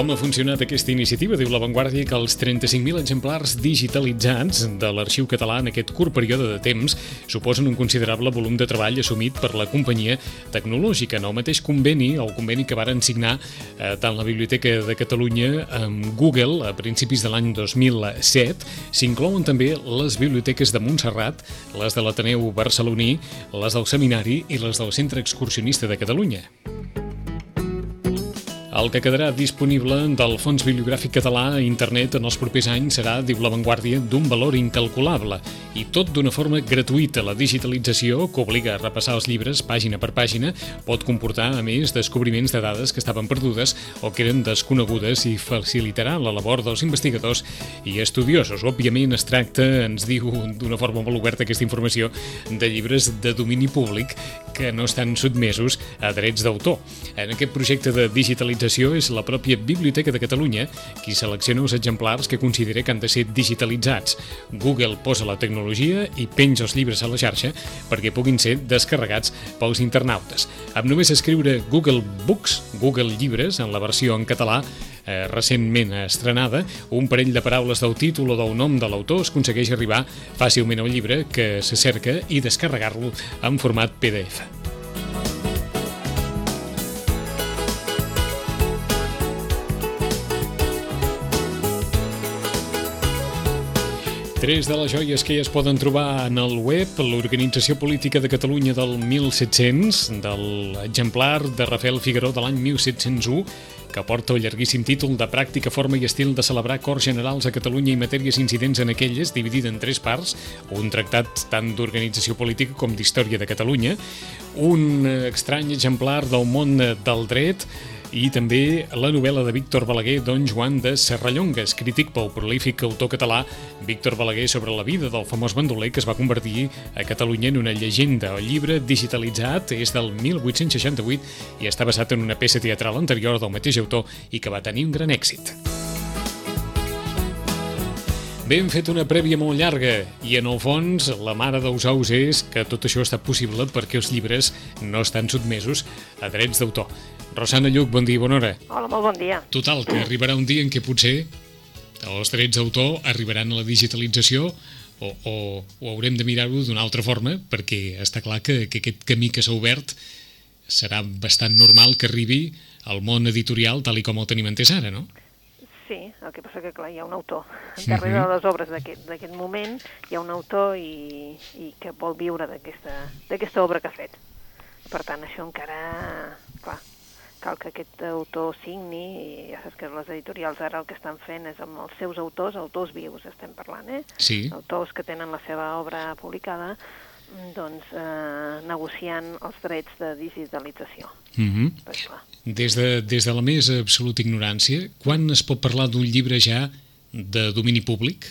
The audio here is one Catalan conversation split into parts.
Com ha funcionat aquesta iniciativa? Diu La Vanguardia que els 35.000 exemplars digitalitzats de l'arxiu català en aquest curt període de temps suposen un considerable volum de treball assumit per la companyia tecnològica. En el mateix conveni, el conveni que varen signar eh, tant la Biblioteca de Catalunya amb Google a principis de l'any 2007, s'inclouen també les biblioteques de Montserrat, les de l'Ateneu barceloní, les del Seminari i les del Centre Excursionista de Catalunya. El que quedarà disponible del Fons Bibliogràfic Català a internet en els propers anys serà, diu l'avantguàrdia, d'un valor incalculable i tot d'una forma gratuïta. La digitalització, que obliga a repassar els llibres pàgina per pàgina, pot comportar, a més, descobriments de dades que estaven perdudes o que eren desconegudes i facilitarà la labor dels investigadors i estudiosos. Òbviament es tracta, ens diu d'una forma molt oberta aquesta informació, de llibres de domini públic que no estan sotmesos a drets d'autor. En aquest projecte de digitalització digitalització és la pròpia Biblioteca de Catalunya qui selecciona els exemplars que considera que han de ser digitalitzats. Google posa la tecnologia i penja els llibres a la xarxa perquè puguin ser descarregats pels internautes. Amb només escriure Google Books, Google Llibres, en la versió en català, eh, recentment estrenada, un parell de paraules del títol o del nom de l'autor es aconsegueix arribar fàcilment al llibre que se cerca i descarregar-lo en format PDF. 3 de les joies que ja es poden trobar en el web, l'Organització Política de Catalunya del 1700, de l'exemplar de Rafael Figueró de l'any 1701, que porta el llarguíssim títol de Pràctica, forma i estil de celebrar Corts Generals a Catalunya i matèries incidents en aquelles, dividida en tres parts, un tractat tant d'organització política com d'història de Catalunya, un estrany exemplar del món del dret, i també la novel·la de Víctor Balaguer, Don Joan de Serrallongues, crític pel prolífic autor català Víctor Balaguer sobre la vida del famós bandoler que es va convertir a Catalunya en una llegenda. El llibre digitalitzat és del 1868 i està basat en una peça teatral anterior del mateix autor i que va tenir un gran èxit. Bé, hem fet una prèvia molt llarga i en el fons la mare dels ous és que tot això està possible perquè els llibres no estan sotmesos a drets d'autor. Rosana Lluc, bon dia i bona hora. Hola, molt bon dia. Total, que arribarà un dia en què potser els drets d'autor arribaran a la digitalització o, o, o haurem de mirar-ho d'una altra forma perquè està clar que, que aquest camí que s'ha obert serà bastant normal que arribi al món editorial tal i com el tenim entès ara, no? Sí, el que passa que clar, hi ha un autor. Darrere uh -huh. de les obres d'aquest moment hi ha un autor i, i que vol viure d'aquesta obra que ha fet. Per tant, això encara, clar, cal que aquest autor signi, i ja saps que les editorials ara el que estan fent és amb els seus autors, autors vius estem parlant, eh? Sí. Autors que tenen la seva obra publicada, doncs eh, negociant els drets de digitalització. Mm -hmm. des, de, des de la més absoluta ignorància, quan es pot parlar d'un llibre ja de domini públic?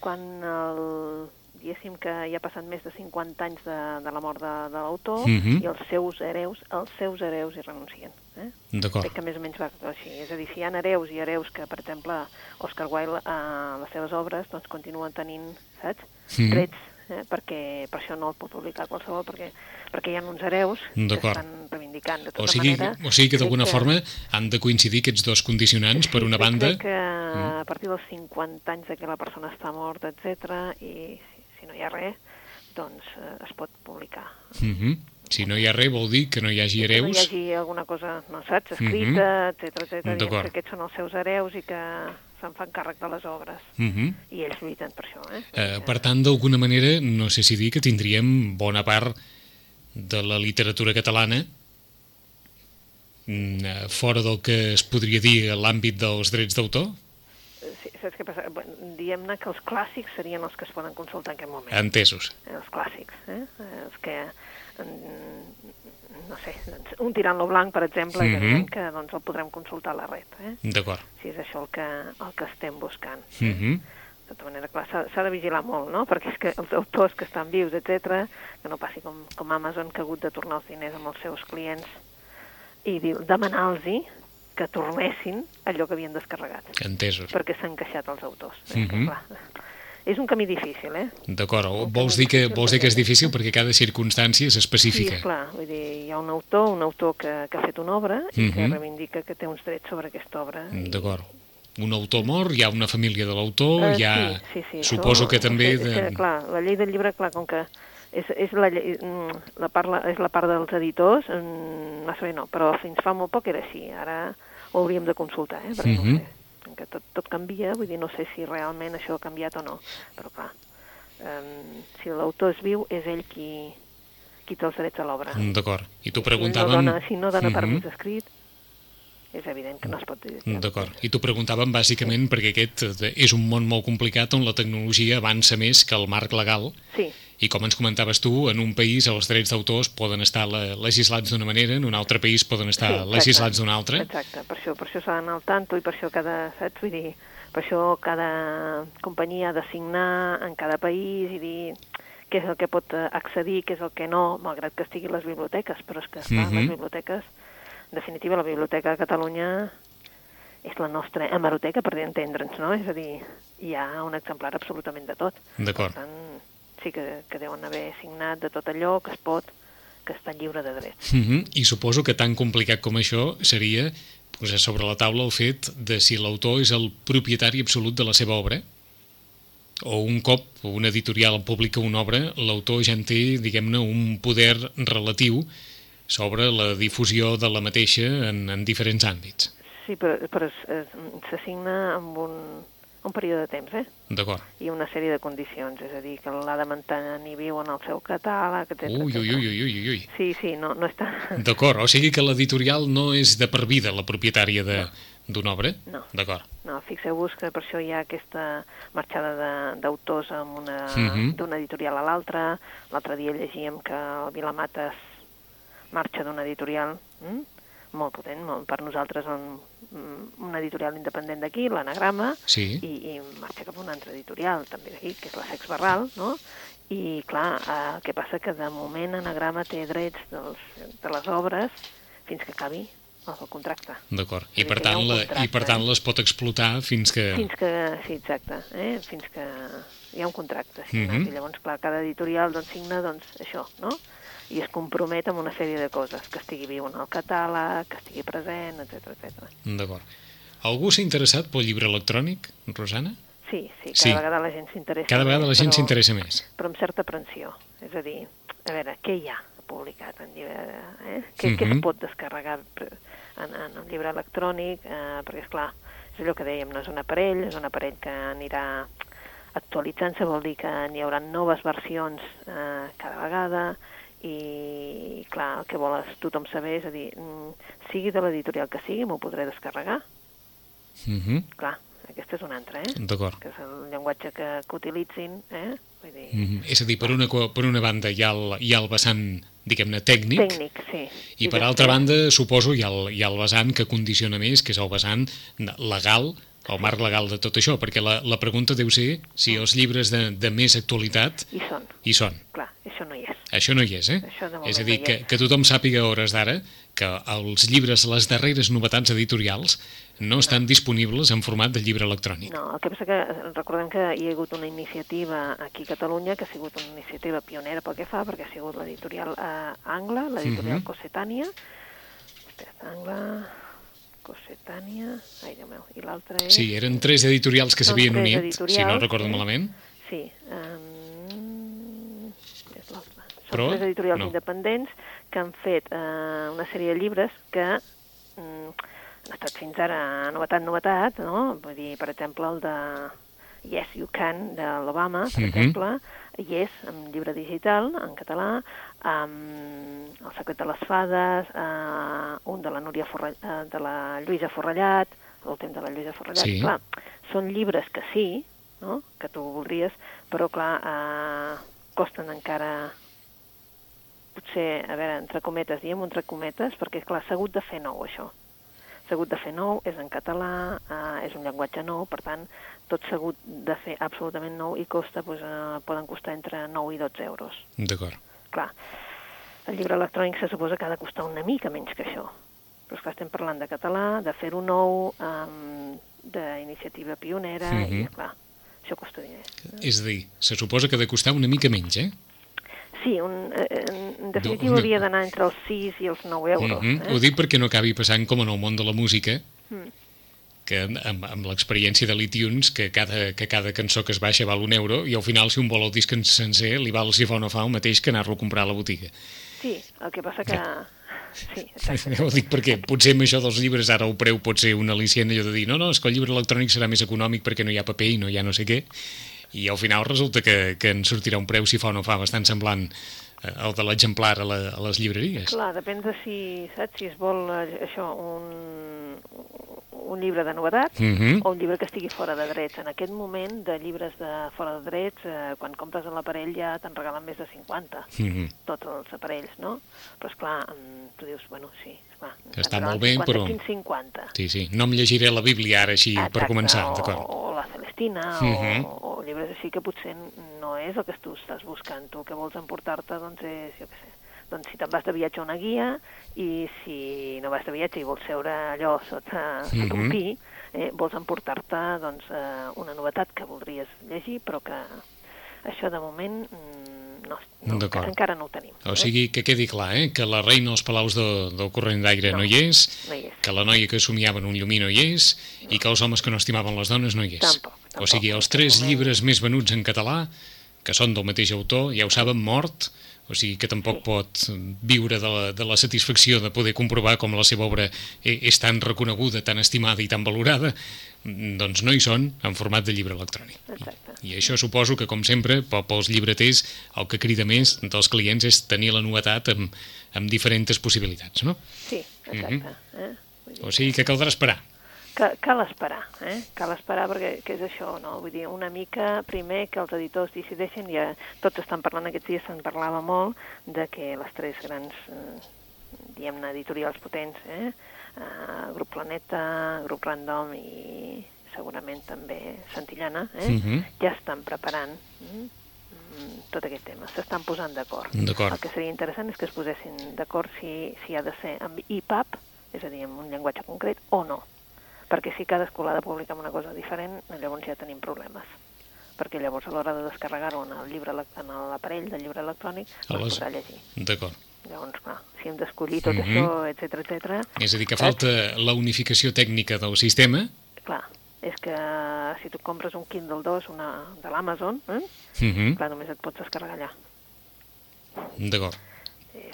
Quan el diguéssim que ja ha passat més de 50 anys de, de la mort de, de l'autor uh -huh. i els seus hereus, els seus hereus hi renuncien. Eh? D'acord. Crec que més o menys va així. És a dir, si hi ha hereus i hereus que, per exemple, Oscar Wilde, a eh, les seves obres, doncs continuen tenint, saps, -huh. drets eh? perquè per això no el pot publicar qualsevol, perquè, perquè hi ha uns hereus que estan reivindicant de tota o sigui, manera. O sigui que d'alguna que... forma han de coincidir aquests dos condicionants, sí, per una banda... Que mm. a partir dels 50 anys de que la persona està morta, etc i si no hi ha res, doncs eh, es pot publicar. Mm -hmm. Si no hi ha res vol dir que no hi hagi hereus... Que no hi hagi alguna cosa, no saps, escrita, etc mm -hmm. etc. que aquests són els seus hereus i que se'n fan càrrec de les obres. Mm -hmm. I ells lluiten per això. Eh? Eh, per tant, d'alguna manera, no sé si dir que tindríem bona part de la literatura catalana mm, eh, fora del que es podria dir l'àmbit dels drets d'autor? Saps què passa? Diem-ne que els clàssics serien els que es poden consultar en aquest moment. Entesos. Eh, els clàssics, eh? Els que, no sé, doncs, un tirant-lo blanc, per exemple, mm -hmm. que doncs, el podrem consultar a la red. Eh? D'acord. Si és això el que, el que estem buscant. Mm -hmm. De tota manera, clar, s'ha de vigilar molt, no? Perquè és que els autors que estan vius, etc que no passi com, com Amazon, que ha hagut de tornar els diners amb els seus clients i demanar-los que tornessin allò que havien descarregat, Entesos. perquè s'han queixat els autors. És Mhm. clar, és un camí difícil, eh? D'acord, vols dir, que, vols dir que és difícil perquè cada circumstància és Sí, específica. esclar, vull dir, hi ha un autor, un autor que, que ha fet una obra i que Mhm. reivindica que té uns drets sobre aquesta obra. i- D'acord. Un autor mort, hi ha una família de l'autor, Eh, hi ha... sí, sí, sí, Suposo això- que també... És que, De... clar, la llei del llibre, clar, com que és, és, la, llei, mm, la, part, la, és la part dels editors, mm, massa bé no, però fins fa molt poc era així, ara ho hauríem de consultar, eh, perquè Mhm. no sé, que tot, tot canvia, vull dir, no sé si realment això ha canviat o no, però clar, um, si l'autor és viu, és ell qui, qui té els drets a l'obra. D'acord. I tu Si preguntàvem... no dona, si no dona Mhm. permís escrit, és evident que no es pot dir. D'acord. I t'ho preguntàvem bàsicament perquè aquest eh, és un món molt complicat on la tecnologia avança més que el marc legal Sí, i com ens comentaves tu, en un país els drets d'autors poden estar le- legislats d'una manera, en un altre país poden estar Sí, exacte. legislats d'una altra. Exacte, per això, per això s'ha d'anar al tanto i per això cada, saps, vull dir, per això cada companyia ha de signar en cada país i dir què és el que pot eh, accedir, què és el que no, malgrat que estigui a les biblioteques, però és que esclar, Mhm. les biblioteques, en definitiva, la Biblioteca de Catalunya és la nostra hemeroteca, per entendre'ns, no? És a dir, hi ha un exemplar absolutament de tot. D'acord. Per tant, sí que, que deuen haver signat de tot allò que es pot, que està lliure de drets. Mhm. I suposo que tan complicat com això seria posar sobre la taula el fet de si l'autor és el propietari absolut de la seva obra o un cop un editorial publica una obra, l'autor ja en té, diguem-ne, un poder relatiu sobre la difusió de la mateixa en, en diferents àmbits. Sí, però, però s'assigna amb un, un període de temps, eh? D'acord. I una sèrie de condicions, és a dir, que l'ha de mantenir viu en el seu catàleg, etc. Ui, ui, ui, ui, ui, ui. Sí, sí, no, no està... D'acord, o sigui que l'editorial no és de per vida la propietària de- d'una obra? No. D'acord. No, fixeu-vos que per això hi ha aquesta marxada d'autors amb una Mhm. d'una editorial a l'altra. L'altre dia llegíem que el Vilamates marxa d'una editorial mm? molt potent, molt, per nosaltres un, mm, una editorial independent d'aquí, l'Anagrama, Sí. i, i marxa cap a una altra editorial, també d'aquí, que és la Sex Barral, no? I, clar, eh, el que passa que de moment Anagrama té drets dels, de les obres fins que acabi el contracte. D'acord. I per tant, un la, i per tant eh? les pot explotar fins que... Fins que, sí, exacte, eh? fins que hi ha un contracte signat. Mhm. I llavors, clar, cada editorial doncs, signa doncs, això, no? I es compromet amb una sèrie de coses, que estigui viu en el catàleg, que estigui present, etc etc. D'acord. Algú s'ha interessat pel llibre electrònic, Rosana? Sí, sí, cada Sí. vegada la gent s'interessa. Cada vegada la gent s'interessa més. Però amb certa aprensió. És a dir, a veure, què hi ha publicat en llibre... Eh? Què, què Mhm. es pot descarregar en, en un llibre electrònic? Eh, perquè, és clar, és allò que dèiem, no és un aparell, és un aparell que anirà actualitzant-se, vol dir que n'hi haurà noves versions eh, cada vegada i, clar, el que vol és tothom saber és a dir, mm, sigui de l'editorial que sigui, m'ho podré descarregar? Mhm. Clar, aquesta és una altra, eh? D'acord. Que és el llenguatge que, que utilitzin, eh? Vull dir, Mhm. És a dir, per una, per una banda hi ha el, hi ha el vessant, diguem-ne, tècnic, tècnic, sí. i per altra banda, suposo, hi ha, el, hi ha el vessant que condiciona més, que és el vessant legal, el marc legal de tot això, perquè la, la pregunta deu ser si els llibres de, de més actualitat I són, hi són. clar, això no hi és. Això no hi és, eh? Això de és a no dir, hi que, és. que tothom sàpiga a hores d'ara que els llibres, les darreres novetats editorials, no estan disponibles en format de llibre electrònic. No, el que passa que recordem que hi ha hagut una iniciativa aquí a Catalunya que ha sigut una iniciativa pionera pel que fa, perquè ha sigut l'editorial eh, Angla, l'editorial Mhm. Cossetània, Espera, Angla, Cossetània, ai, Déu meu, i l'altra és... Sí, eren tres editorials que s'havien unit, si no recordo eh? malament. Sí, um, és l'altra. Són Però, tres editorials no. independents que han fet uh, una sèrie de llibres que um, han estat fins ara novetat, novetat, no? Vull dir, per exemple, el de Yes You Can, de l'Obama, per Mhm. exemple, Yes, en llibre digital, en català, um, El secret de les fades, uh, un de la, Núria Forre, uh, de la Lluïsa Forrellat, l'últim de la Lluïsa Forrellat. Sí. Clar, són llibres que sí, no? que tu voldries, però clar, eh, costen encara potser, a veure, entre cometes, diem entre cometes, perquè clar, s'ha hagut de fer nou això. S'ha hagut de fer nou, és en català, eh, és un llenguatge nou, per tant, tot s'ha hagut de fer absolutament nou i costa, doncs, eh, poden costar entre 9 i 12 euros. D'acord. Clar, el llibre electrònic se suposa que ha de costar una mica menys que això. però esclar, estem parlant de català, de fer-ho nou, um, d'iniciativa pionera, mm -hmm. i Mhm. clar, això costa diners. És a dir, se suposa que ha de costar una mica menys, eh? Sí, un, eh, en, definitiva una- hauria d'anar entre els 6 i els 9 euros. Mhm. eh? Ho dic perquè no acabi passant com en el món de la música, Mm. Que amb, amb l'experiència de l'iTunes, que cada, que cada cançó que es baixa val un euro, i al final, si un vol el disc en sencer, li val si fa o no fa el mateix que anar-lo a comprar a la botiga. Sí, el que passa que... Sí, exacte. Ho dic perquè potser amb això dels llibres ara el preu pot ser un al·licient allò de dir no, no, és que el llibre electrònic serà més econòmic perquè no hi ha paper i no hi ha no sé què i al final resulta que, que en sortirà un preu si fa o no fa bastant semblant eh, el de l'exemplar a, la, a les llibreries. Clar, depèn de si, saps, si es vol eh, això, un, un llibre de novetat Mhm. o un llibre que estigui fora de drets. En aquest moment, de llibres de fora de drets, eh, quan compres l'aparell ja te'n regalen més de 50, Mhm. tots els aparells, no? Però, esclar, mm, tu dius, bueno, sí, esclar, està molt bé, 50, però- Quins 50? Sí, sí, no em llegiré la Bíblia ara així per Exacte, començar, o, d'acord. o la Celestina, Mhm. o, o llibres així que potser no és el que tu estàs buscant. Tu el que vols emportar-te, doncs, és, jo què sé, doncs si te'n vas de viatge a una guia i si no vas de viatge i vols seure allò sota, sota Mhm. un pi, eh, vols emportar-te doncs, eh, una novetat que voldries llegir, però que això de moment mm, no, no, encara no ho tenim. O sigui, que quedi clar, eh? que la reina als palaus de, del corrent d'aire no. No. hi és, No hi és. que la noia que somiava en un llumí no hi és, i que els homes que no estimaven les dones no hi és. Tampoc, O tampoc. sigui, els tres llibres més venuts en català, que són del mateix autor, ja ho saben, mort, o sigui que tampoc pot viure de la, de la satisfacció de poder comprovar com la seva obra e- és tan reconeguda, tan estimada i tan valorada, mm, doncs no hi són en format de llibre electrònic. Exacte. I això suposo que, com sempre, pe- pels llibreters, el que crida més dels clients és tenir la novetat amb, amb diferents possibilitats, no? Sí, exacte. Mhm. eh? Vull dir, O sigui que caldrà esperar. Cal, cal esperar, eh? Cal esperar perquè que és això, no? Vull dir, una mica primer que els editors decideixen, ja tots estan parlant aquests dies, se'n parlava molt, de que les tres grans, eh, diguem-ne, editorials potents, eh? Uh, Grup Planeta, Grup Random i segurament també Santillana, eh? Mhm. ja estan preparant mm, tot aquest tema, s'estan posant. D'acord. El que seria interessant és que es posessin d'acord si, si ha de ser amb IPAP, és a dir, amb un llenguatge concret, o no. Perquè si cadascú l'ha de publicar amb una cosa diferent, llavors ja tenim problemes. Perquè llavors a l'hora de descarregar-ho en el llibre en l'aparell del llibre electrònic no es Aleshores- podrà llegir. D'acord. Llavors, clar, si hem d'escollir tot Mhm. això, etc etc, És a dir, que falta la unificació tècnica del sistema. clar, és que si tu compres un Kindle 2 una, de l'Amazon, eh? Mhm. clar, només et pots descarregar allà. D'acord.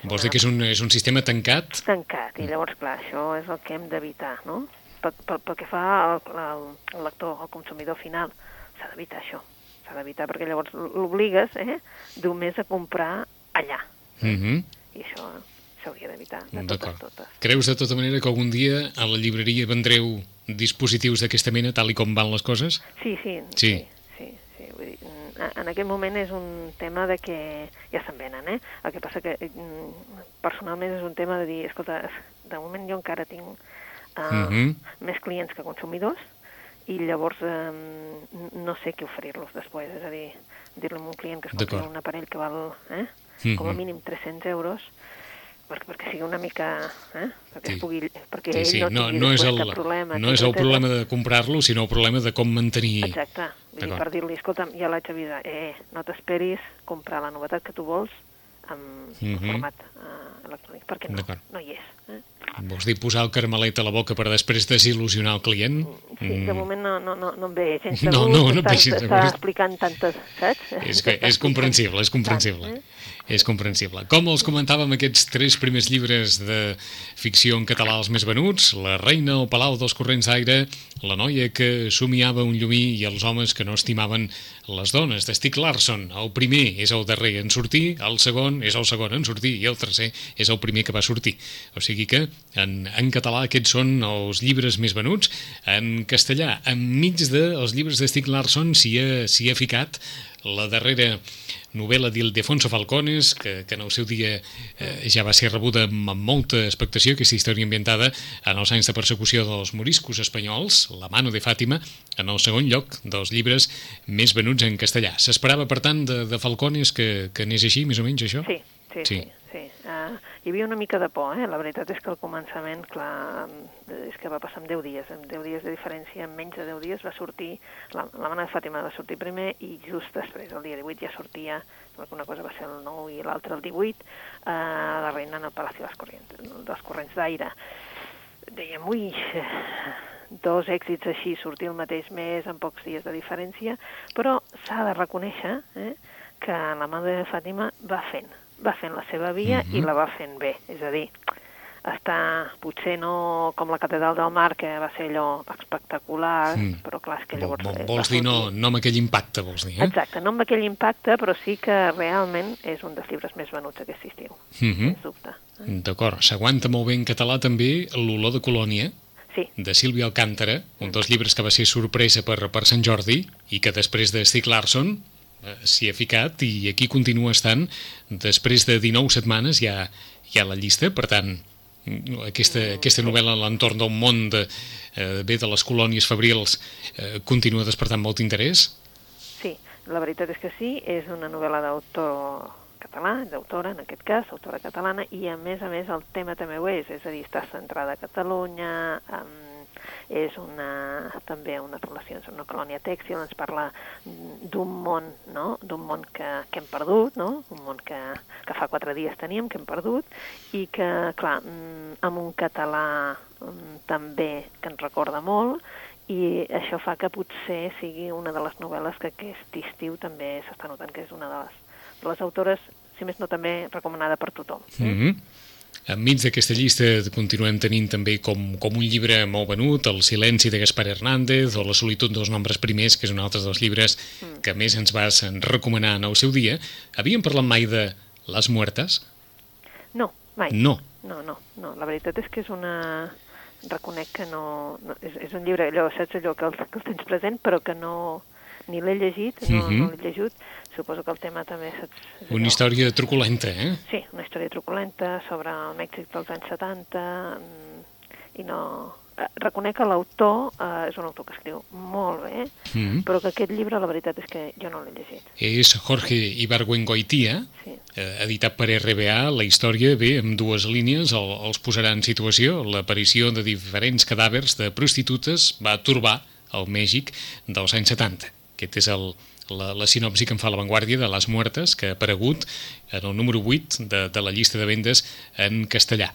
Vols una- dir que és un, és un sistema tancat? tancat, i llavors, clar, això és el que hem d'evitar, no? Pel, pel, pel que fa al, al, al lector, al consumidor final, s'ha d'evitar això. S'ha d'evitar perquè llavors l'obligues, eh, només a comprar allà. Mhm. I això s'hauria d'evitar, de totes, totes. Creus de tota manera que algun dia a la llibreria vendreu dispositius d'aquesta mena, tal i com van les coses? Sí, sí, Sí. sí, sí, sí. Vull dir, mm, en aquest moment és un tema de que ja se'n venen, eh? El que passa que mm, personalment és un tema de dir, escolta, de moment jo encara tinc uh, Mhm. més clients que consumidors i llavors eh, no sé què oferir-los després, és a dir, dir-li a un client que es compri D'acord. un aparell que val eh, com a mínim 300 euros perquè, perquè sigui una mica... Eh, perquè, Sí. es pugui, perquè Sí, ell sí, no, no, tingui no, és el, cap problema. no és el problema de comprar-lo, sinó el problema de com mantenir... Exacte. Vull dir, per dir-li, escolta'm, ja l'haig avisat, eh, no t'esperis comprar la novetat que tu vols en, en Mhm. format eh, electrònic, perquè no, no hi és. Eh? Vols dir posar el carmelet a la boca per després desil·lusionar el client? Sí, de moment no, no, no, no em ve gens de Mm. No, gust no, no gust. explicant tantes, saps? És, que, és comprensible, és comprensible. Tant, eh? És comprensible. Com els comentàvem aquests tres primers llibres de ficció en català els més venuts, La reina al palau dels corrents d'aire, La noia que somiava un llumí i els homes que no estimaven les dones, de Stieg Larsson. El primer és el darrer en sortir, el segon és el segon en sortir i el tercer és el primer que va sortir. O sigui que en, en català aquests són els llibres més venuts. En castellà, enmig dels llibres de Stieg Larsson s'hi ha, ha ficat la darrera novel·la d'Ildefonso Falcones, que, que en el seu dia eh, ja va ser rebuda amb molta expectació, aquesta història ambientada en els anys de persecució dels moriscos espanyols, La mano de Fàtima, en el segon lloc dels llibres més venuts en castellà. S'esperava, per tant, de, de Falcones que, que anés així, més o menys, això? Sí, sí, sí. sí. sí. Uh, hi havia una mica de por, eh? La veritat és que al començament, clar, és que va passar en 10 dies, en 10 dies de diferència, en menys de 10 dies va sortir, la, la mana de Fàtima va sortir primer i just després, el dia 18, ja sortia, una cosa va ser el 9 i l'altra el 18, uh, la reina en el Palacio dels Corrents, dels Corrents d'Aire. Dèiem, ui, dos èxits així, sortir el mateix mes amb pocs dies de diferència, però s'ha de reconèixer eh, que la mare de Fàtima va fent, va fent la seva via mm -hmm. i mhm. la va fent bé, és a dir, està potser no com la Catedral del Mar, que va ser allò espectacular, mm. però clar, és que llavors... Vol, vol, vols dir no, no amb aquell impacte, vols dir, eh? Exacte, no amb aquell impacte, però sí que realment és un dels llibres més venuts aquest estiu, mm -hmm. sens dubte. Eh? D'acord, s'aguanta molt bé en català també l'olor de colònia, sí. de Sílvia Alcántara, un dels llibres que va ser sorpresa per, per Sant Jordi i que després de Stieg Larsson eh, s'hi ha ficat i aquí continua estant. Després de 19 setmanes ja, ja la llista, per tant aquesta, aquesta novel·la l'entorn d'un món de, eh, bé de les colònies fabrils eh, continua despertant molt interès? Sí, la veritat és que sí, és una novel·la d'autor català, d'autora en aquest cas, autora catalana, i a més a més el tema també ho és, és a dir, està centrada a Catalunya, um, és una, també una relació amb una colònia tèxtil, ens parla d'un món, no?, d'un món que, que hem perdut, no?, un món que, que fa quatre dies teníem, que hem perdut, i que, clar, mm, amb un català mm, també que ens recorda molt, i això fa que potser sigui una de les novel·les que aquest estiu també s'està notant que és una de les les autores, si més no, també recomanada per tothom. Mm -hmm. Enmig d'aquesta llista continuem tenint també com, com un llibre molt venut, El silenci de Gaspar Hernández o La solitud dels nombres primers, que és un altre dels llibres mm. que més ens vas recomanar en el seu dia. Havíem parlat mai de Les Muertes? No, mai. No. No, no, no. La veritat és que és una... Reconec que no... no és, és un llibre, allò, saps allò que el, que el tens present, però que no ni l'he llegit, no, mm -hmm. no l'he llegit. Suposo que el tema també... Saps, una història truculenta, eh? Sí, una història truculenta sobre el Mèxic dels anys 70 mm, i no... Eh, reconec que l'autor eh, és un autor que escriu molt bé, mm -hmm. però que aquest llibre la veritat és que jo no l'he llegit. És Jorge Ibargüengoitia, sí. eh, editat per RBA. La història, bé, amb dues línies, el, els posarà en situació. L'aparició de diferents cadàvers de prostitutes va turbar el Mèxic dels anys 70. Aquest és el, la, la sinopsi que em fa la Vanguardia de Les Muertes, que ha aparegut en el número 8 de, de la llista de vendes en castellà.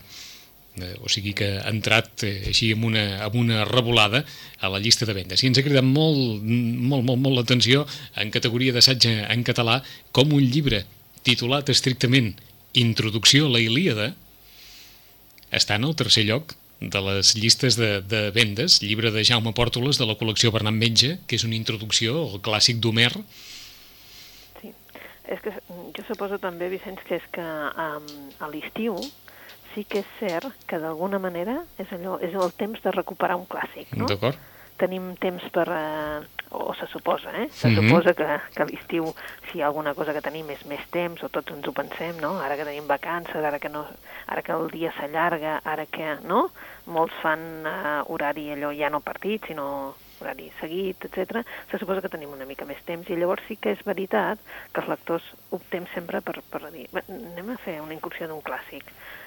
Eh, o sigui que ha entrat eh, així amb una, amb una revolada a la llista de vendes. I ens ha cridat molt, molt, molt, molt l'atenció en categoria d'assaig en català com un llibre titulat estrictament Introducció a la Ilíada està en el tercer lloc de les llistes de, de vendes, llibre de Jaume Pòrtoles de la col·lecció Bernat Metge, que és una introducció al clàssic d'Homer. Sí, és que jo suposo també, Vicenç, que és que um, a l'estiu sí que és cert que d'alguna manera és allò és el temps de recuperar un clàssic, no? D'acord. Tenim temps per, eh, o se suposa, eh? Se mm -hmm. suposa que, que a l'estiu, si hi ha alguna cosa que tenim és més temps, o tots ens ho pensem, no? Ara que tenim vacances, ara que, no, ara que el dia s'allarga, ara que, no? Molts fan uh, horari allò ja no partit, sinó horari seguit, etc. se suposa que tenim una mica més temps i llavors sí que és veritat que els lectors optem sempre per, per dir anem a fer una incursió d'un clàssic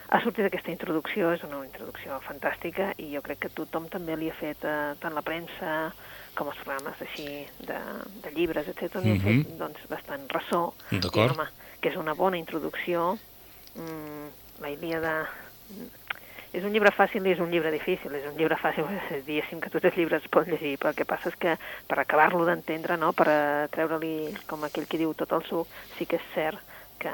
ha sortit aquesta introducció, és una introducció fantàstica i jo crec que tothom també li ha fet, eh, tant la premsa com els programes així de, de llibres, etc. Mm -hmm. fet doncs, bastant ressò. D'acord. Que és una bona introducció. Mm, la Ilíada és un llibre fàcil i és un llibre difícil. És un llibre fàcil, diguéssim que tots els llibres es poden llegir, però el que passa és que per acabar-lo d'entendre, no, per treure-li, com aquell que diu, tot el suc, sí que és cert que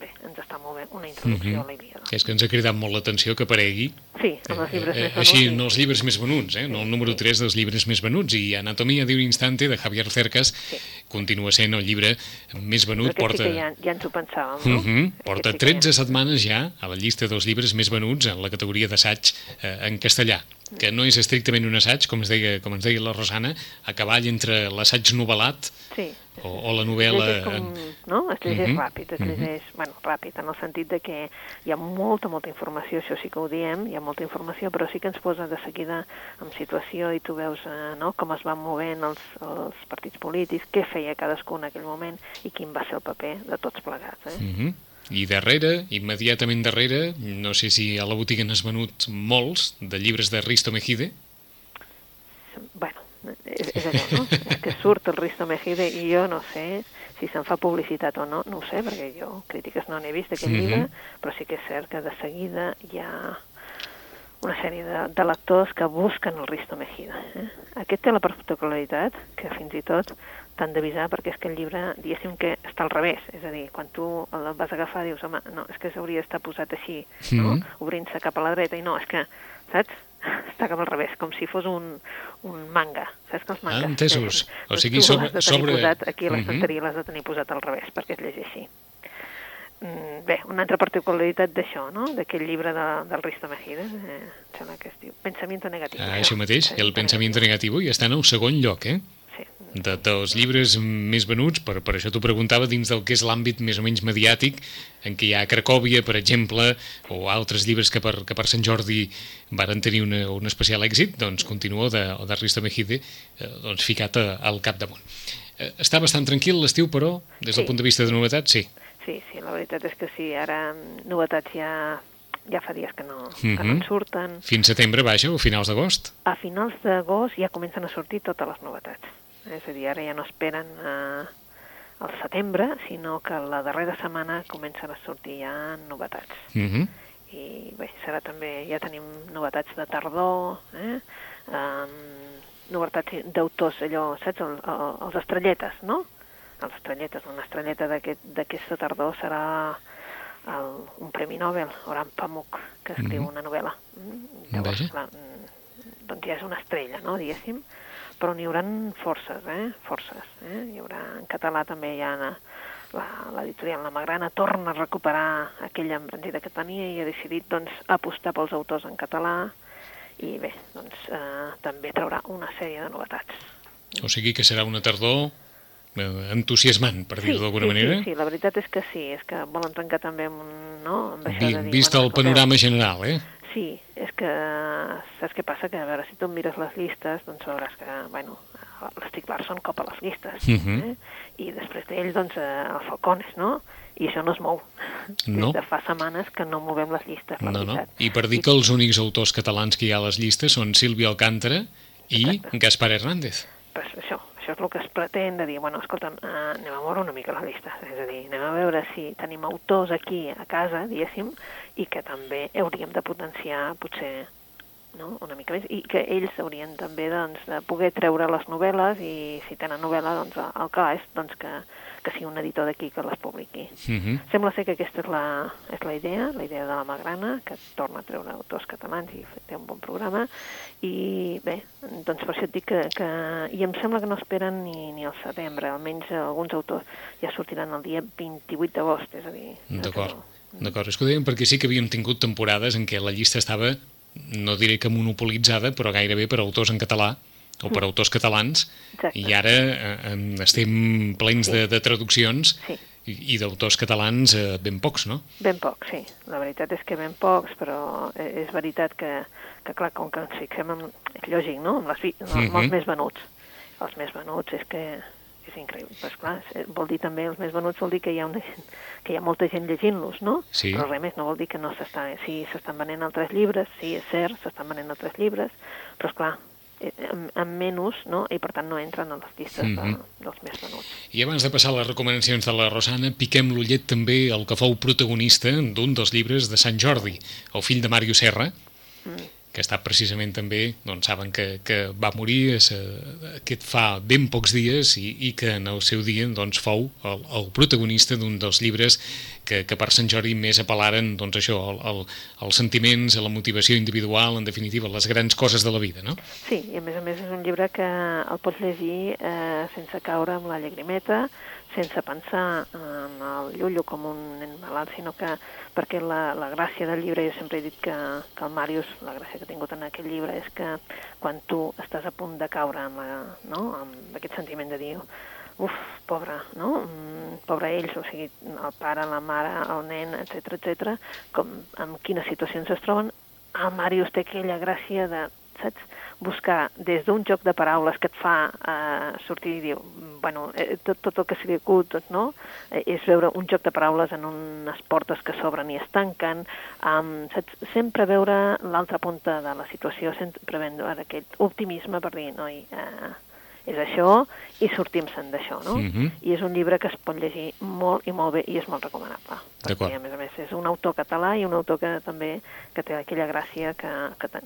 bé, ens està molt bé una introducció mm -hmm. a la Ilíada. És que ens ha cridat molt l'atenció que aparegui. Sí, amb els llibres eh, més venuts. Així, en els llibres més venuts, eh? no el número 3 dels llibres més venuts, i Anatomia d'un instante, de Javier Cercas, sí. continua sent el llibre més venut. Però porta... sí que ja, ja ens ho pensàvem, no? Mm -hmm. Porta 13 ja... setmanes ja a la llista dels llibres més venuts en la categoria d'assaig eh, en castellà que no és estrictament un assaig, com, es deia, com ens deia la Rosana, a cavall entre l'assaig novel·lat sí. o, o la novel·la... Es com, no? Es llegeix uh mhm. -huh. ràpid, es llegeix, uh -huh. bueno, ràpid, en el sentit de que hi ha molta, molta informació, això sí que ho diem, hi ha molta informació, però sí que ens posa de seguida en situació i tu veus eh, no? com es van movent els, els partits polítics, què feia cadascú en aquell moment i quin va ser el paper de tots plegats. Eh? Uh -huh. I darrere, immediatament darrere, no sé si a la botiga n'has venut molts de llibres de Risto Mejide. Bueno, és, és allò, no? és que surt el Risto Mejide i jo no sé si se'n fa publicitat o no, no ho sé, perquè jo crítiques no n'he vist d'aquest mm -hmm. llibre, però sí que és cert que de seguida hi ha una sèrie de, de lectors que busquen el Risto Mejida. Eh? Aquest té la particularitat que fins i tot t'han d'avisar perquè és que el llibre, diguéssim que està al revés, és a dir, quan tu el vas agafar dius, home, no, és que s'hauria d'estar posat així, no? Mm -hmm. obrint-se cap a la dreta, i no, és que, saps? Està cap al revés, com si fos un, un manga, saps que els mangas... Ah, entesos. O sigui, sobre... sobre... Posat, aquí a l'estanteria mm -hmm. l'has de tenir posat al revés, perquè es llegeix així. Mm, bé, una altra particularitat d'això, no? d'aquest llibre de, del Risto Mejide, eh, sembla que es diu Pensamiento Negativo. Ah, això mateix, el Pensamiento Negativo, i està en el segon lloc, eh? Sí. De, dels llibres més venuts, per, per això t'ho preguntava, dins del que és l'àmbit més o menys mediàtic, en què hi ha Cracòvia, per exemple, o altres llibres que per, que per Sant Jordi varen tenir una, un especial èxit, doncs continua de, de Risto Mejide eh, doncs, ficat a, al capdamunt. Eh, està bastant tranquil l'estiu, però, des del Sí. punt de vista de novetats, sí. Sí, sí, la veritat és que sí, ara mm, novetats ja, ja fa dies que no, que no Mhm. en surten. Fins setembre, vaja, o finals d'agost. A finals d'agost ja comencen a sortir totes les novetats. És a dir, ara ja no esperen eh, al setembre, sinó que la darrera setmana comencen a sortir ja novetats. Uh -huh. I bé, serà també, ja tenim novetats de tardor, eh? Um, novetats d'autors, allò, saps, el, el, els estrelletes, no? Els estrelletes, una estrelleta d'aquest- d'aquesta tardor serà el, un Premi Nobel, Oran Pamuk, que escriu Mhm. una novel·la. Mm, Vaja. clar, mm, doncs ja és una estrella, no?, diguéssim, però n'hi haurà forces, eh?, forces, eh? Hi haurà, en català també hi ha la- la- l'editorial La Magrana torna a recuperar aquella embranzida que tenia i ha decidit doncs, apostar pels autors en català i bé, doncs eh, també traurà una sèrie de novetats. O sigui que serà una tardor eh, entusiasmant, per dir-ho d'alguna sí, manera. Sí, sí, la veritat és que sí, és que volen trencar també amb, un, no? amb això Vi, de dir... vist bueno, el panorama general, eh? Sí, és que saps què passa? Que a veure, si tu mires les llistes, doncs veuràs que, bueno, l'Estic Larsson copa les llistes, Mhm. eh? i després d'ell, doncs, eh, el Falcones, no? I això no es mou. No. Des de fa setmanes que no movem les llistes, la No, no. veritat. I per dir que els únics autors catalans que hi ha a les llistes són Sílvia Alcántara i Exacte. Gaspar Hernández. Pues això, això és el que es pretén de dir, bueno, escolta'm, eh, anem a moure una mica la llista, és a dir, anem a veure si tenim autors aquí a casa, diguéssim, i que també hauríem de potenciar potser no? una mica més, i que ells haurien també doncs, de poder treure les novel·les i si tenen novel·la, doncs que és doncs, que, que sigui un editor d'aquí que les publiqui. Uh -huh. Sembla ser que aquesta és la, és la idea, la idea de la Magrana, que torna a treure autors catalans i té un bon programa. I bé, doncs per això et dic que, que... I em sembla que no esperen ni, ni al setembre, almenys alguns autors ja sortiran el dia 28 d'agost, és a dir... D'acord. D'acord, és que ho dèiem perquè sí que havíem tingut temporades en què la llista estava, no diré que monopolitzada, però gairebé per autors en català o per autors catalans, Exacte. i ara eh, em- estem plens de, de traduccions Sí. i, i d'autors catalans eh, ben pocs, no? Ben pocs, sí. La veritat és que ben pocs, però eh, és veritat que, que clar, com que ens fixem en... És lògic, no?, amb, les, vi- amb Mhm. els més venuts. Els més venuts és que és increïble. Pues clar, és- vol dir també, els més venuts vol dir que hi ha, una, que hi ha molta gent llegint-los, no? Sí. Però res més, no vol dir que no s'està... Sí, s'estan venent altres llibres, sí, és cert, s'estan venent altres llibres, però, és clar, amb, amb menys, no? I per tant no entren a les llistes de, Mhm. dels més venuts. I abans de passar a les recomanacions de la Rosana, piquem l'ullet també el que fou protagonista d'un dels llibres de Sant Jordi, el fill de Màrio Serra, Mm. Que està precisament també, doncs saben que, que va morir és, eh, aquest fa ben pocs dies i, i que en el seu dia doncs, fou el, el protagonista d'un dels llibres que, que per Sant Jordi més apel·laren doncs, això, el, el, els sentiments, la motivació individual, en definitiva, les grans coses de la vida, no? Sí, i a més a més és un llibre que el pots llegir eh, sense caure amb la llagrimeta, sense pensar en el llullo com un nen malalt, sinó que perquè la, la gràcia del llibre, jo sempre he dit que, que el Màrius, la gràcia que ha tingut en aquest llibre és que quan tu estàs a punt de caure amb, la, no? amb aquest sentiment de dir uf, pobre, no? Mm, pobre ells, o sigui, el pare, la mare, el nen, etc etc, com en quines situacions es troben, el Màrius té aquella gràcia de saps? Buscar des d'un joc de paraules que et fa eh, sortir i dir, bueno, eh, tot, tot el que sigui acut, tot, no? Eh, és veure un joc de paraules en unes portes que s'obren i es tanquen, um, saps? Sempre veure l'altra punta de la situació, sempre veure aquest optimisme per dir, noi, eh, és això i sortim-se'n d'això, no? Mm -hmm. I és un llibre que es pot llegir molt i molt bé i és molt recomanable. Perquè, a més a més, és un autor català i un autor que també que té aquella gràcia que, que ten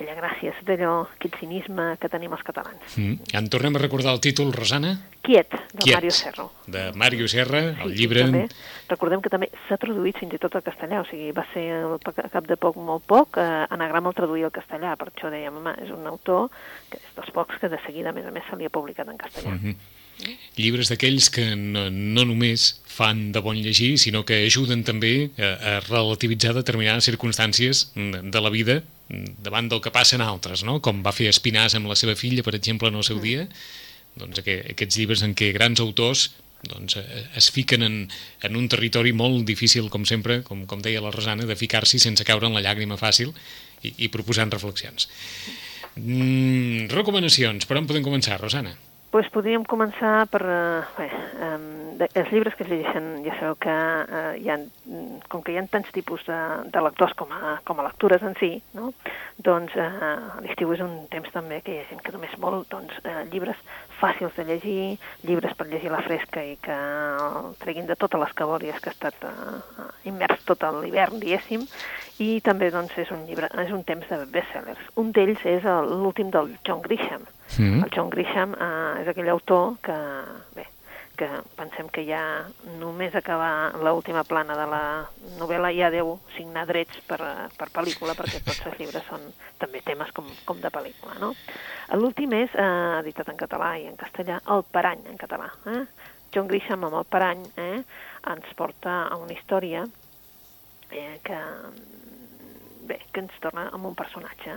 aquella gràcia, d'allò, aquell cinisme que tenim els catalans. Mm. En tornem a recordar el títol, Rosana? Quiet, de Quiet, Mario Serro. De Mario Serra, el sí, llibre... També, recordem que també s'ha traduït fins i tot al castellà, o sigui, va ser a cap de poc, molt poc, eh, anagrama el traduir al castellà, per això dèiem, home, és un autor que és dels pocs que de seguida, a més a més, se li ha publicat en castellà. Mm -hmm. Llibres d'aquells que no, no només fan de bon llegir, sinó que ajuden també a, a relativitzar determinades circumstàncies de la vida davant del que passen altres, no? com va fer Espinàs amb la seva filla, per exemple, en el seu mm. dia, doncs aquests llibres en què grans autors doncs, eh, es fiquen en, en un territori molt difícil, com sempre, com, com deia la Rosana, de ficar-s'hi sense caure en la llàgrima fàcil i, i proposant reflexions. Mm, recomanacions, per on podem començar, Rosana? Pues podríem començar per... Eh, bé, eh, els llibres que es llegeixen, ja sabeu que eh, hi ha, com que hi ha tants tipus de, de lectors com a, com a lectures en si, no? doncs eh, l'estiu és un temps també que hi ha gent que només vol doncs, eh, llibres fàcils de llegir, llibres per llegir la fresca i que el treguin de totes les cabòries que ha estat eh, immers tot l'hivern, diguéssim, i també doncs, és un llibre, és un temps de bestsellers. Un d'ells és l'últim del John Grisham, Mm. El John Grisham eh, és aquell autor que, bé, que pensem que ja només acabar l'última plana de la novel·la ja deu signar drets per, per pel·lícula, perquè tots els llibres són també temes com, com de pel·lícula, no? L'últim és, eh, editat en català i en castellà, El Parany, en català. Eh? John Grisham amb El Parany eh, ens porta a una història eh, que, bé, que ens torna amb un personatge.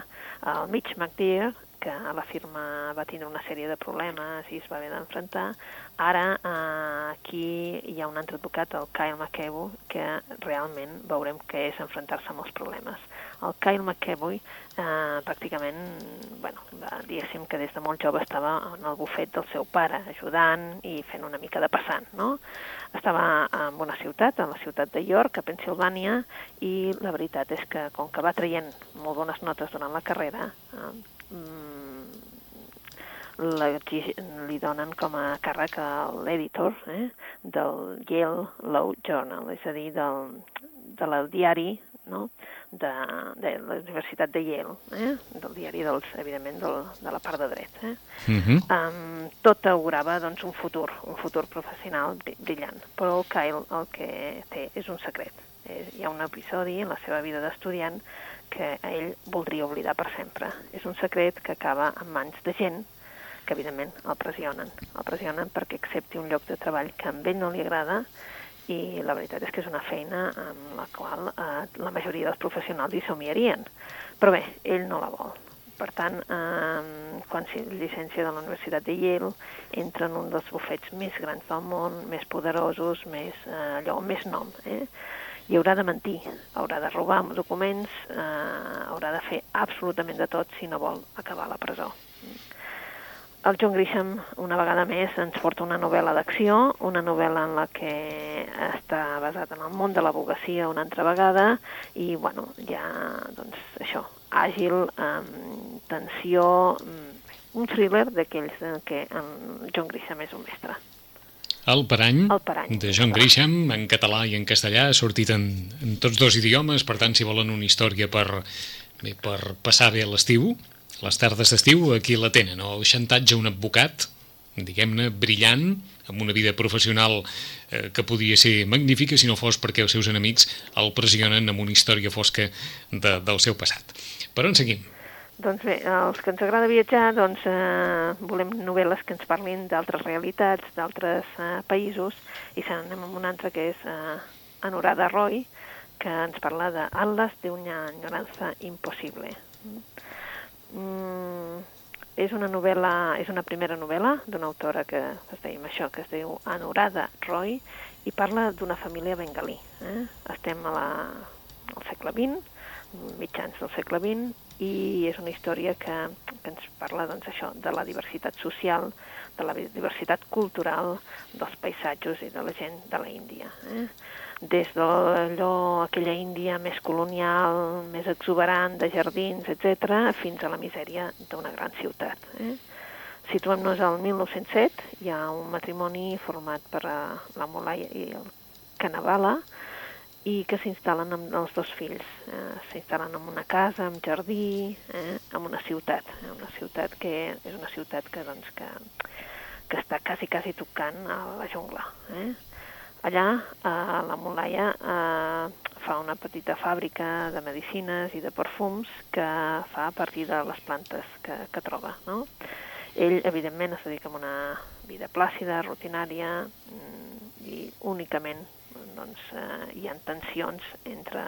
El Mitch McDear que la firma va tindre una sèrie de problemes i es va haver d'enfrontar. Ara eh, aquí hi ha un altre advocat, el Kyle McEvoy, que realment veurem què és enfrontar-se amb els problemes. El Kyle McEvoy eh, pràcticament, bueno, diguéssim que des de molt jove estava en el bufet del seu pare, ajudant i fent una mica de passant, no? Estava en una ciutat, en la ciutat de York, a Pensilvània, i la veritat és que com que va traient molt bones notes durant la carrera, eh, li donen com a càrrec a l'editor eh, del Yale Law Journal, és a dir, del, de la diari no? de, de la Universitat de Yale, eh? del diari, dels, evidentment, del, de la part de dret. Eh? Uh -huh. um, tot augurava doncs, un futur, un futur professional brillant, però el Kyle el que té és un secret. Eh, hi ha un episodi en la seva vida d'estudiant que ell voldria oblidar per sempre. És un secret que acaba en mans de gent que, evidentment, el pressionen. El pressionen perquè accepti un lloc de treball que a ell no li agrada i la veritat és que és una feina amb la qual eh, la majoria dels professionals hi somiarien. Però bé, ell no la vol. Per tant, eh, quan s'hi llicència de la Universitat de Yale, entra en un dels bufets més grans del món, més poderosos, més, eh, allò, més nom. Eh? I haurà de mentir, haurà de robar documents, eh, haurà de fer absolutament de tot si no vol acabar a la presó. El John Grisham, una vegada més, ens porta una novel·la d'acció, una novel·la en la que està basat en el món de l'abogacia una altra vegada, i, bueno, ja, doncs, això, àgil, amb tensió, mm, un thriller d'aquells en què en John Grisham és un mestre. El Parany, el Parany, de John Grisham, en català i en castellà, ha sortit en, en tots dos idiomes, per tant, si volen una història per, bé, per passar bé l'estiu, les tardes d'estiu, aquí la tenen. El xantatge a un advocat, diguem-ne, brillant, amb una vida professional eh, que podia ser magnífica si no fos perquè els seus enemics el pressionen amb una història fosca de, del seu passat. Per on seguim? Doncs bé, els que ens agrada viatjar, doncs eh, volem novel·les que ens parlin d'altres realitats, d'altres eh, països, i se n'anem amb una altra que és eh, Anorada Roy, que ens parla d'Atlas de una ignorança impossible. Mm, és una novel·la, és una primera novel·la d'una autora que es deia això, que es diu Anorada Roy, i parla d'una família bengalí. Eh? Estem a la, al segle XX, mitjans del segle XX, i és una història que, que ens parla doncs, això de la diversitat social, de la diversitat cultural, dels paisatges i de la gent de la Índia. Eh? Des d'allò, aquella Índia més colonial, més exuberant, de jardins, etc., fins a la misèria d'una gran ciutat. Eh? Situem-nos al 1907, hi ha un matrimoni format per uh, la Molai i el Canavala, i que s'instal·len amb els dos fills. Eh, s'instal·len en una casa, amb jardí, eh, en una ciutat, eh, una ciutat que és una ciutat que, doncs, que, que està quasi, quasi tocant a la jungla. Eh? Allà, a la Molaia, eh, fa una petita fàbrica de medicines i de perfums que fa a partir de les plantes que, que troba. No? Ell, evidentment, es dedica a una vida plàcida, rutinària, mm, i únicament doncs, eh, hi ha tensions entre,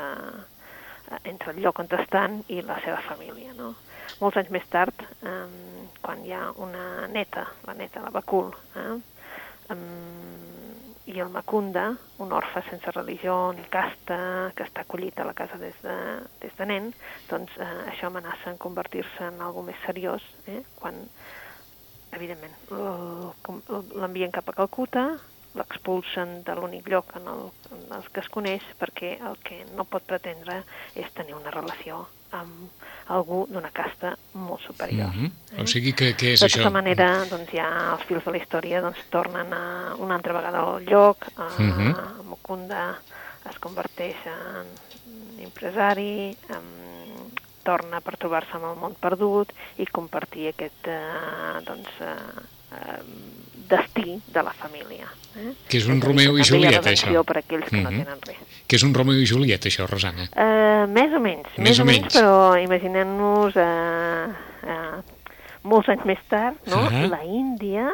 eh, entre el lloc on estan i la seva família. No? Molts anys més tard, eh, quan hi ha una neta, la neta, la Bacul, eh, eh, i el Macunda, un orfe sense religió ni casta, que està acollit a la casa des de, des de nen, doncs eh, això amenaça en convertir-se en algo més seriós, eh, quan, evidentment, l'envien cap a Calcuta, l'expulsen de l'únic lloc en el, en el que es coneix perquè el que no pot pretendre és tenir una relació amb algú d'una casta molt superior. Mm -hmm. eh? O sigui que, que és de això? De tota manera, doncs ja els fils de la història doncs, tornen a una altra vegada al lloc, a, mm -hmm. a Mukunda es converteix en empresari, en, torna per trobar-se amb el món perdut i compartir aquest eh, doncs, eh, eh, destí de la família. Eh? Que és un Romeu i Julieta, això. per aquells que uh -huh. no mhm. tenen res. Que és un Romeu i Julieta, això, Rosana? Uh, més o menys. Més, més o menys, però imaginem-nos uh, uh, molts anys més tard, no? Uh -huh. la Índia,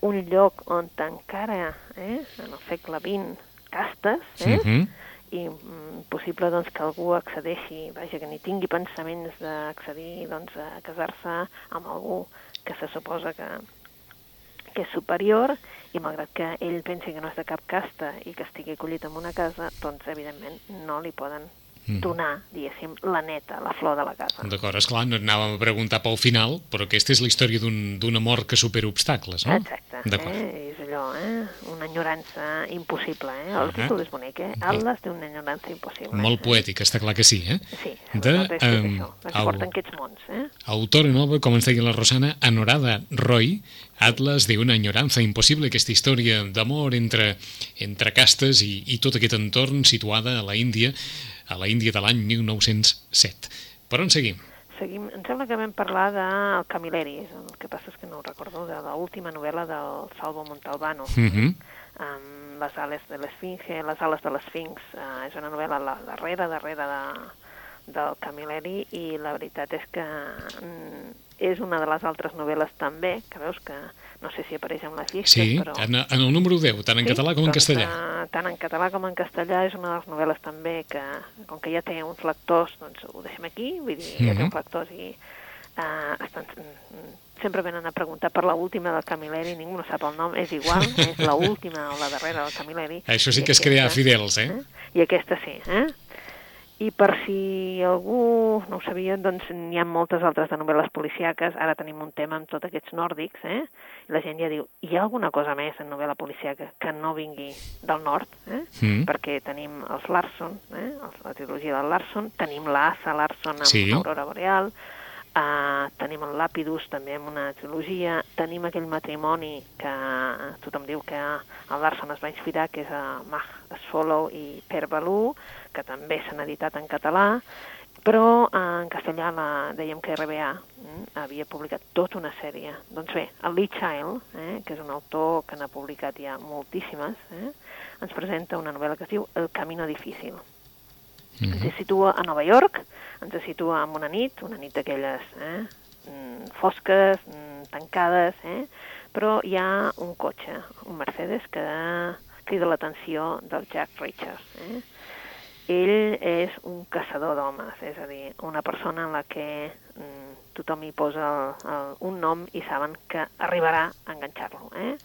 un lloc on encara, eh, en el segle XX, castes, eh? Uh -huh i mm, possible doncs, que algú accedeixi, vaja, que ni tingui pensaments d'accedir doncs, a casar-se amb algú que se suposa que, que és superior i malgrat que ell pensi que no és de cap casta i que estigui acollit en una casa, doncs evidentment no li poden mm. donar, diguéssim, la neta, la flor de la casa. D'acord, esclar, no anàvem a preguntar pel final, però aquesta és la història d'un un amor que supera obstacles, no? Exacte, eh? Allò, eh? una enyorança impossible, eh? El uh -huh. títol és bonic, eh? Atlas d'una enyorança impossible. Molt poètic, està clar que sí, eh? Sí, de, um, és això, ens porten aquests mons, eh? Autora nova, com ens deia la Rosana, Anorada Roy, Atlas de una enyorança impossible, aquesta història d'amor entre, entre castes i, i tot aquest entorn situada a la Índia, a la Índia de l'any 1907. Per on seguim? Seguim. Em sembla que vam parlar del Camilleri, el que passa és que no ho recordo, de l'última novel·la del Salvo Montalbano, mhm. -huh. amb les ales de l'Esfinge, les ales de l'Esfinx. Uh, és una novel·la la, darrere, darrere de, del Camilleri i la veritat és que mm, és una de les altres novel·les també, que veus que no sé si apareix en les llistes, sí, però... en, en el número 10, tant en sí? català com en doncs, castellà. Uh, tant en català com en castellà és una de les novel·les també que, com que ja té uns lectors, doncs ho deixem aquí, vull dir, ja té uns mhm. lectors i uh, estan, sempre venen a preguntar per l'última del Camilleri, ningú no sap el nom, és igual, és l'última o la darrera del Camilleri. Això sí que és crear fidels, eh? eh? I aquesta sí, eh? I per si algú no ho sabia, doncs n'hi ha moltes altres de novel·les policiaques. Ara tenim un tema amb tots aquests nòrdics, eh? La gent ja diu, hi ha alguna cosa més en novel·la policiaca que no vingui del nord, eh? Mm. Perquè tenim els Larson, eh? la trilogia del Larson, tenim l'Asa Larson amb sí. Aurora Boreal, Uh, tenim el Lapidus també amb una trilogia, tenim aquell matrimoni que tothom diu que el Larson es va inspirar, que és a Mah Swallow i Per Balú, que també s'han editat en català, però uh, en castellà la, dèiem que RBA mm, havia publicat tota una sèrie. Doncs bé, el Lee Child, eh, que és un autor que n'ha publicat ja moltíssimes, eh, ens presenta una novel·la que es diu El camino difícil. Mm -hmm. Ens situa a Nova York, ens situa en una nit, una nit d'aquelles eh, mm, fosques, mm, tancades, eh, però hi ha un cotxe, un Mercedes, que crida l'atenció del Jack Richards. Eh? Ell és un caçador d'homes, és a dir, una persona en la que mm, tothom hi posa el, el, un nom i saben que arribarà a enganxar-lo. Eh?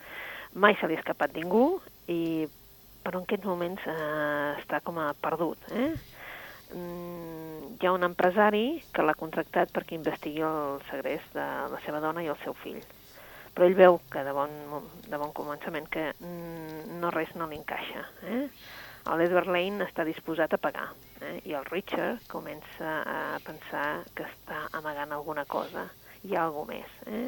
Mai se li ha escapat ningú, i, però en aquests moments eh, està com a perdut. Eh? Mm, hi ha un empresari que l'ha contractat perquè investigui el segrest de la seva dona i el seu fill. Però ell veu que de bon, de bon començament que mm, no res no li encaixa. Eh? L'Edward Lane està disposat a pagar eh? i el Richard comença a pensar que està amagant alguna cosa. Hi ha alguna més. Eh?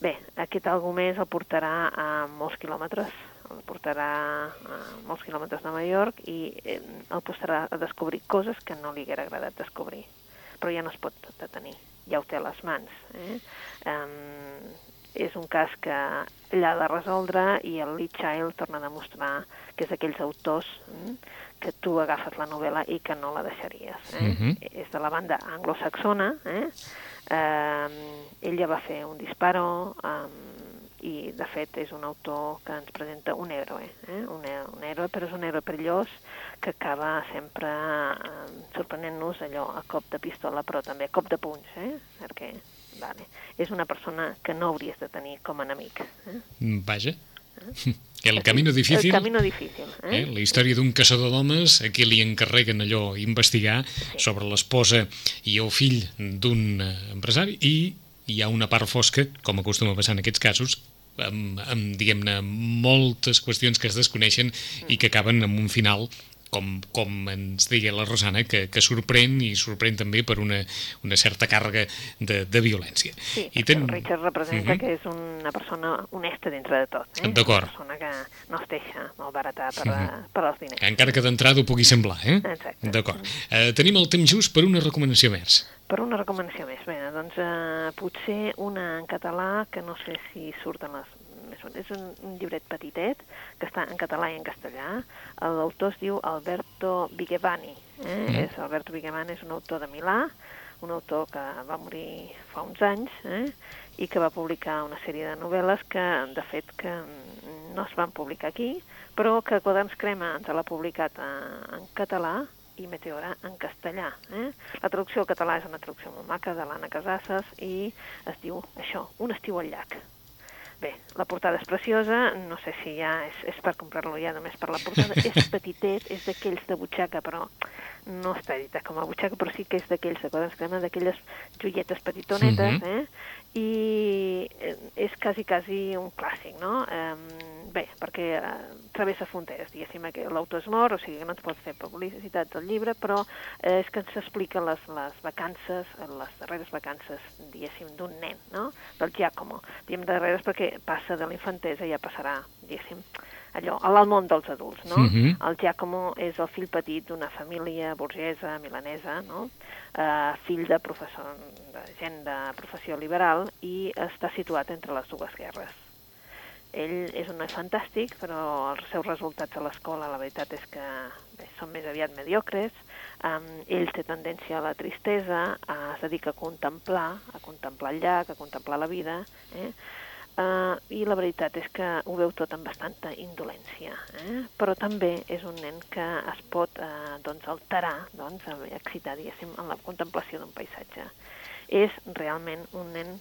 Bé, aquest algú més el portarà a molts quilòmetres el portarà a molts quilòmetres de York i eh, el posarà a descobrir coses que no li haguera agradat descobrir. Però ja no es pot detenir, ja ho té a les mans. Eh? Um, és un cas que l'ha de resoldre i el Lee Child torna a demostrar que és d'aquells autors eh, que tu agafes la novel·la i que no la deixaries. Eh? Mhm. -huh. És de la banda anglosaxona, eh? Um, ell ja va fer un disparo, um, i de fet és un autor que ens presenta un héroe, eh? un, un héroe, però és un héroe perillós que acaba sempre eh, sorprenent-nos allò a cop de pistola, però també a cop de punys, eh? perquè vale, és una persona que no hauries de tenir com a enemic. Eh? Mm, vaja. Eh? El camino difícil, el camino difícil eh? Eh? la història d'un caçador d'homes a qui li encarreguen allò investigar sí. sobre l'esposa i el fill d'un eh, empresari i hi ha una part fosca, com acostuma a passar en aquests casos, amb, amb diguem-ne, moltes qüestions que es desconeixen i que acaben amb un final com, com ens deia la Rosana, que, que sorprèn i sorprèn també per una, una certa càrrega de, de violència. Sí, I ten... el Richard representa uh mhm. -huh. que és una persona honesta dintre de tot. Eh? D'acord. Una persona que no es deixa malbaratar per, uh mhm. -huh. per als diners. Encara que d'entrada ho pugui semblar, eh? Exacte. D'acord. Uh, tenim el temps just per una recomanació més. Per una recomanació més. Bé, doncs uh, potser una en català que no sé si surten les és un, un llibret petitet que està en català i en castellà. L'autor es diu Alberto Vigevani. Eh? Mm. És, Alberto Vigevani és un autor de Milà, un autor que va morir fa uns anys eh? i que va publicar una sèrie de novel·les que, de fet, que no es van publicar aquí, però que Quaderns Crema ens l'ha publicat en català i Meteora en castellà. Eh? La traducció al català és una traducció molt maca de l'Anna Casasses i es diu això, Un estiu al llac. Bé, la portada és preciosa, no sé si ja és, és per comprar-lo ja només per la portada, és petitet, és d'aquells de butxaca, però no està editat com a butxaca, però sí que és d'aquells crema, d'aquelles joietes petitonetes, uh -huh. eh? I eh, és quasi, quasi un clàssic, no? Eh, bé, perquè eh, travessa fronteres, diguéssim, que l'autor és mort, o sigui no et pot fer publicitat del llibre, però eh, és que ens explica les, les vacances, les darreres vacances, diguéssim, d'un nen, no?, del Giacomo. Diem darreres perquè passa de la infantesa i ja passarà, diguéssim, allò, al món dels adults, no? Uh -huh. El Giacomo és el fill petit d'una família burgesa, milanesa, no? Uh, fill de professor, de gent de professió liberal i està situat entre les dues guerres ell és un noi fantàstic, però els seus resultats a l'escola, la veritat és que bé, són més aviat mediocres. Um, ell té tendència a la tristesa, a, es dedica a contemplar, a contemplar el llac, a contemplar la vida, eh? Uh, I la veritat és que ho veu tot amb bastanta indolència, eh? però també és un nen que es pot uh, doncs, alterar, doncs, excitar, diguéssim, en la contemplació d'un paisatge. És realment un nen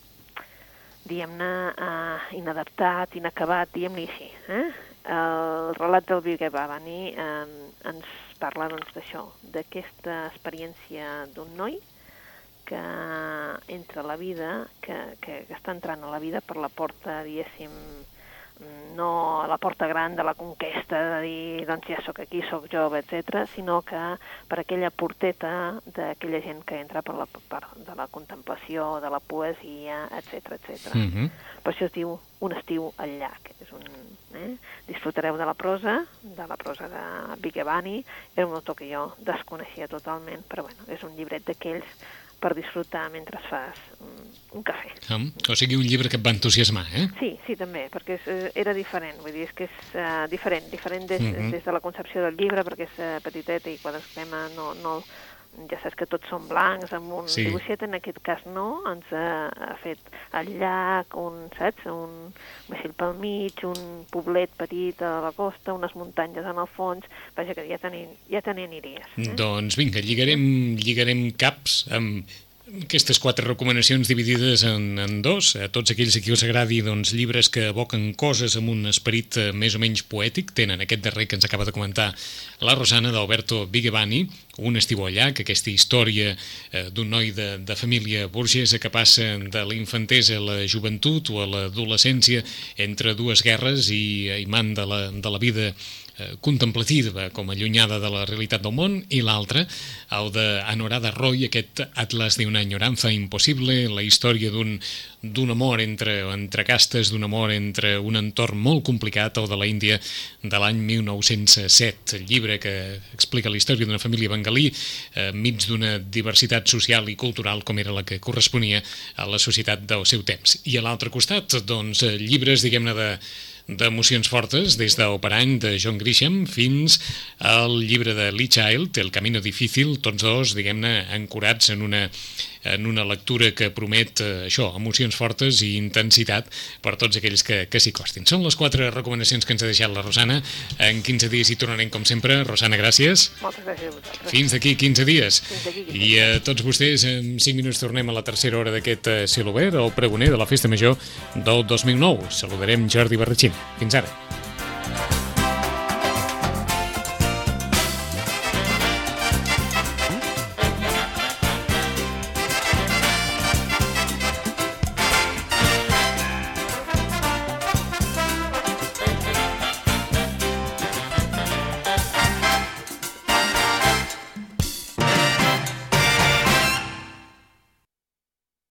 diguem-ne, uh, inadaptat, inacabat, diguem-ne així. Eh? El relat del Virgue Babani eh, ens parla doncs d'això, d'aquesta experiència d'un noi que entra a la vida, que, que, que està entrant a la vida per la porta, diguéssim, no a la porta gran de la conquesta, de dir, doncs ja sóc aquí, sóc jove, etc, sinó que per aquella porteta d'aquella gent que entra per la part de la contemplació, de la poesia, etc etc. Mm -hmm. Per això es diu Un estiu al llac. És un, eh? Disfrutareu de la prosa, de la prosa de Vigevani, era un autor que jo desconeixia totalment, però bueno, és un llibret d'aquells per disfrutar mentre fas un cafè. Um, o sigui, un llibre que et va entusiasmar, eh? Sí, sí, també, perquè és, eh, era diferent, vull dir, és que és uh, diferent, diferent des, uh mhm. -huh. des de la concepció del llibre, perquè és uh, petitet i quan es crema no, no, ja saps que tots són blancs, amb un sí. dibuixet, en aquest cas no, ens ha, ha fet el llac, un, saps, un vaixell pel mig, un poblet petit a la costa, unes muntanyes en el fons, vaja que ja te ja te n'aniries. Eh? Doncs vinga, lligarem, lligarem caps amb aquestes quatre recomanacions dividides en, en dos, a tots aquells a qui us agradi doncs, llibres que evoquen coses amb un esperit eh, més o menys poètic, tenen aquest darrer que ens acaba de comentar la Rosana d'Alberto Vigevani, un estivo allà, que aquesta història eh, d'un noi de, de família burgesa que passa de la infantesa a la joventut o a l'adolescència entre dues guerres i, i man de la, de la vida Eh, contemplativa, com allunyada de la realitat del món, i l'altra, el d'Anorada Roy, aquest Atlas d'una enyoranza impossible, la història d'un amor entre, entre castes, d'un amor entre un entorn molt complicat, el de la Índia de l'any 1907, el llibre que explica la història d'una família bengalí eh, mig d'una diversitat social i cultural com era la que corresponia a la societat del seu temps. I a l'altre costat, doncs, llibres, diguem-ne, de, d'emocions fortes, des del Parany de John Grisham fins al llibre de Lee Child, El camino difícil, tots dos, diguem-ne, ancorats en una, en una lectura que promet eh, això, emocions fortes i intensitat per tots aquells que, que s'hi costin. Són les quatre recomanacions que ens ha deixat la Rosana. En 15 dies hi tornarem, com sempre. Rosana, gràcies. Moltes gràcies a vosaltres. Fins d'aquí 15 dies. Fins d'aquí 15 I a tots vostès, en 5 minuts tornem a la tercera hora d'aquest eh, ciel obert, el pregoner de la Festa Major del 2009. Saludarem Jordi Barratxín. Fins ara.